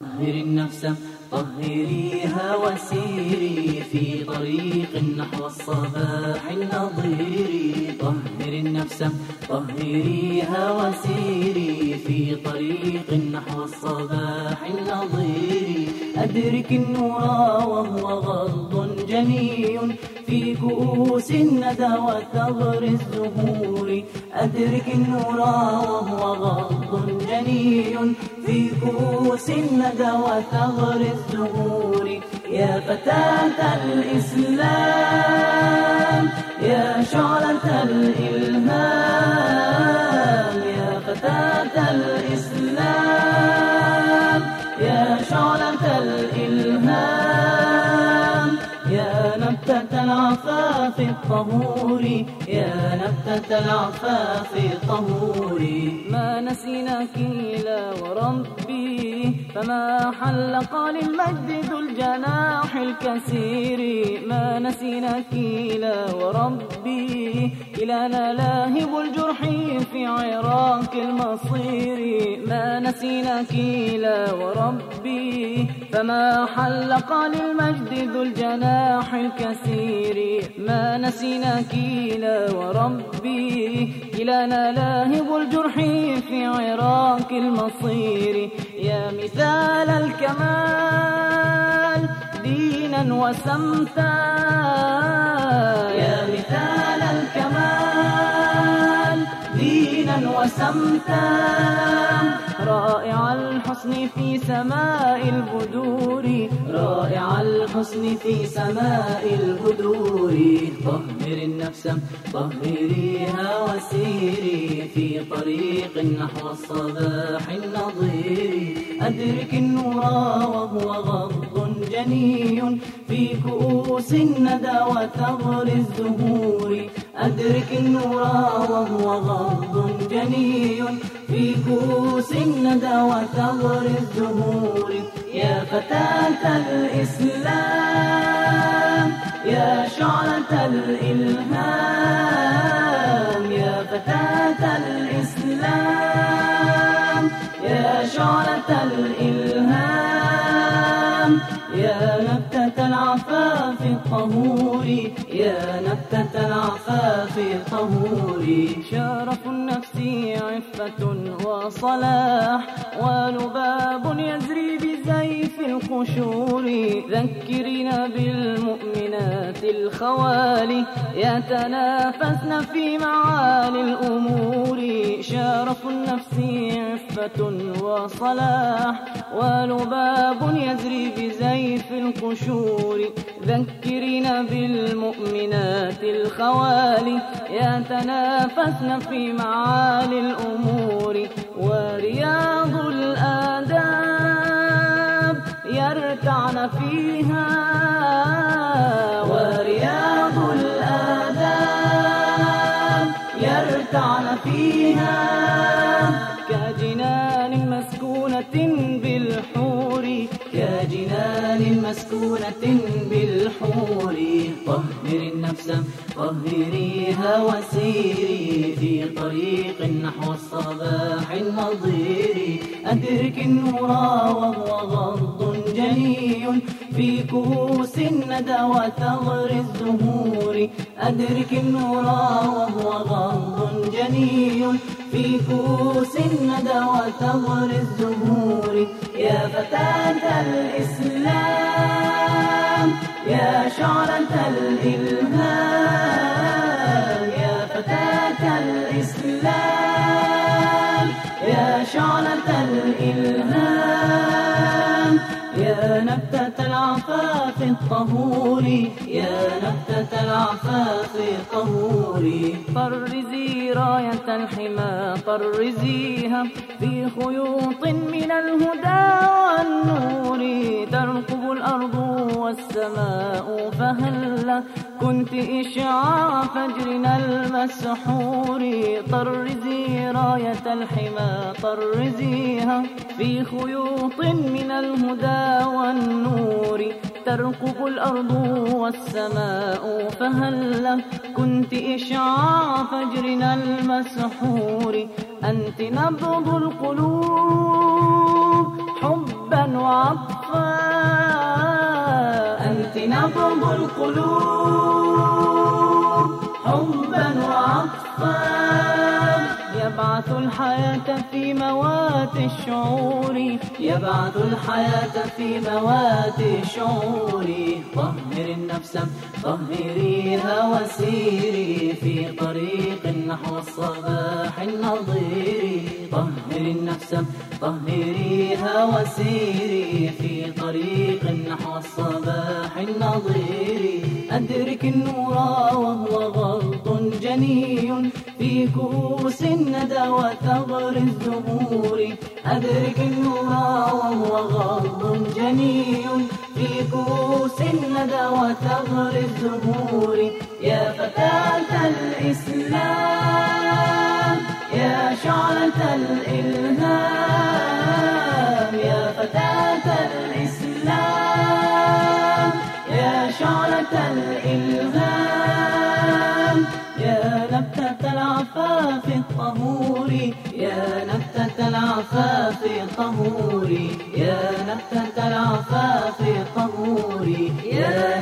طهر النفس طهريها وسيري في طريق نحو الصباح النظير. طهر النفس طهريها وسيري في طريق نحو الصباح النظير. أدرك النور وهو غض جني في كؤوس الندى وثغر الزهور. أدرك النور وهو غض جني في كؤوس الندى وثغر الزهور يا فتاة الإسلام يا شعلة الإلهام نبتة العفاف الطهور. يا نبتة العفاف الطهور. ما نسيناك لا وربي فما حلق للمجد ذو الجناح الكثير. ما نسيناك لا وربي إلى لاهب الجرح في عراق المصير. ما نسيناك لا وربي فما حلق للمجد ذو الجناح الكثير. ما نسيناك لا وربي إلى لاهب الجرح في عراق المصير. يا مثال الكمال دينا وسمتا وسمتا رائع الحسن في سماء البدور. رائع الحسن في سماء البدور. طهر النفس طهريها وسيري. في طريق نحو الصباح النظير. أدرك النور وهو غض جني. في كؤوس الندى وثغر الزهور. أدرك النور وهو غض جني. في كؤوس الندى وثغر الزهور. يا فتاة الإسلام يا شعلة الإلهام. يا فتاة الإسلام. الطهور يا نبتة العفاف الطهور شرف النفس عفة وصلاح ولباب يزري بزيف القشور. ذكرنا بالمؤمنات الخوالي يتنافسن في معالي الأمور. شرف النفس عفة وصلاح ولباب يزري بزيف القشور. ذكرنا بالمؤمنات الخوالي يتنافسن في معالي الأمور. ورياض الآداب يرتعن فيها. ورياض الآداب يرتعن فيها. كجنان مسكونة بالحور كجنان مسكونة بالحور. طهر النفس طهريها وسيري في طريق نحو الصباح النظير. أدرك النور وهو غض جني. في كؤوس الندى وثغر الزهور. أدرك النور وهو غض جني. في كؤوس الندى وثغر الزهور. يا فتاة الإسلام يا شعلة الإلهام. يا فتاة الإسلام يا شعلة الإلهام. يا نبتة العفاف الطهور. يا نبتة العفاف الطهور. طرزي راية الحمى طرزيها في خيوط من الهدى والنور. ترقب الأرض والسماء فهلا كنت إشعاع فجرنا المسحور طرزي راية الحمى طرزيها في خيوط من الهدى والنور. ترقب الأرض والسماء فهلا كنت إشعاع فجرنا المسحور أنت نبض القلوب حبا وعطفا. نبض القلوب حبا وعطفا. يبعث الحياة في موات الشعور. يبعث الحياة في موات الشعور. طهر النفس طهريها وسيري في طريق نحو الصباح النظير. طهر النفس طهريها وسيري في طريق نحو الصباح النظير. أدرك النور وهو غلط جني في كؤوس الندى وثغر الزهور. أدرك النور وهو غض جني في كؤوس الندى وثغر الزهور. يا فتاة الإسلام. يا شعلة الإلهام يا فتاة الإسلام. يا شعلة الإلهام يا نبتة العفاف الطهور يا نبتة العفاف الطهور يا نبتة العفاف الطهور يا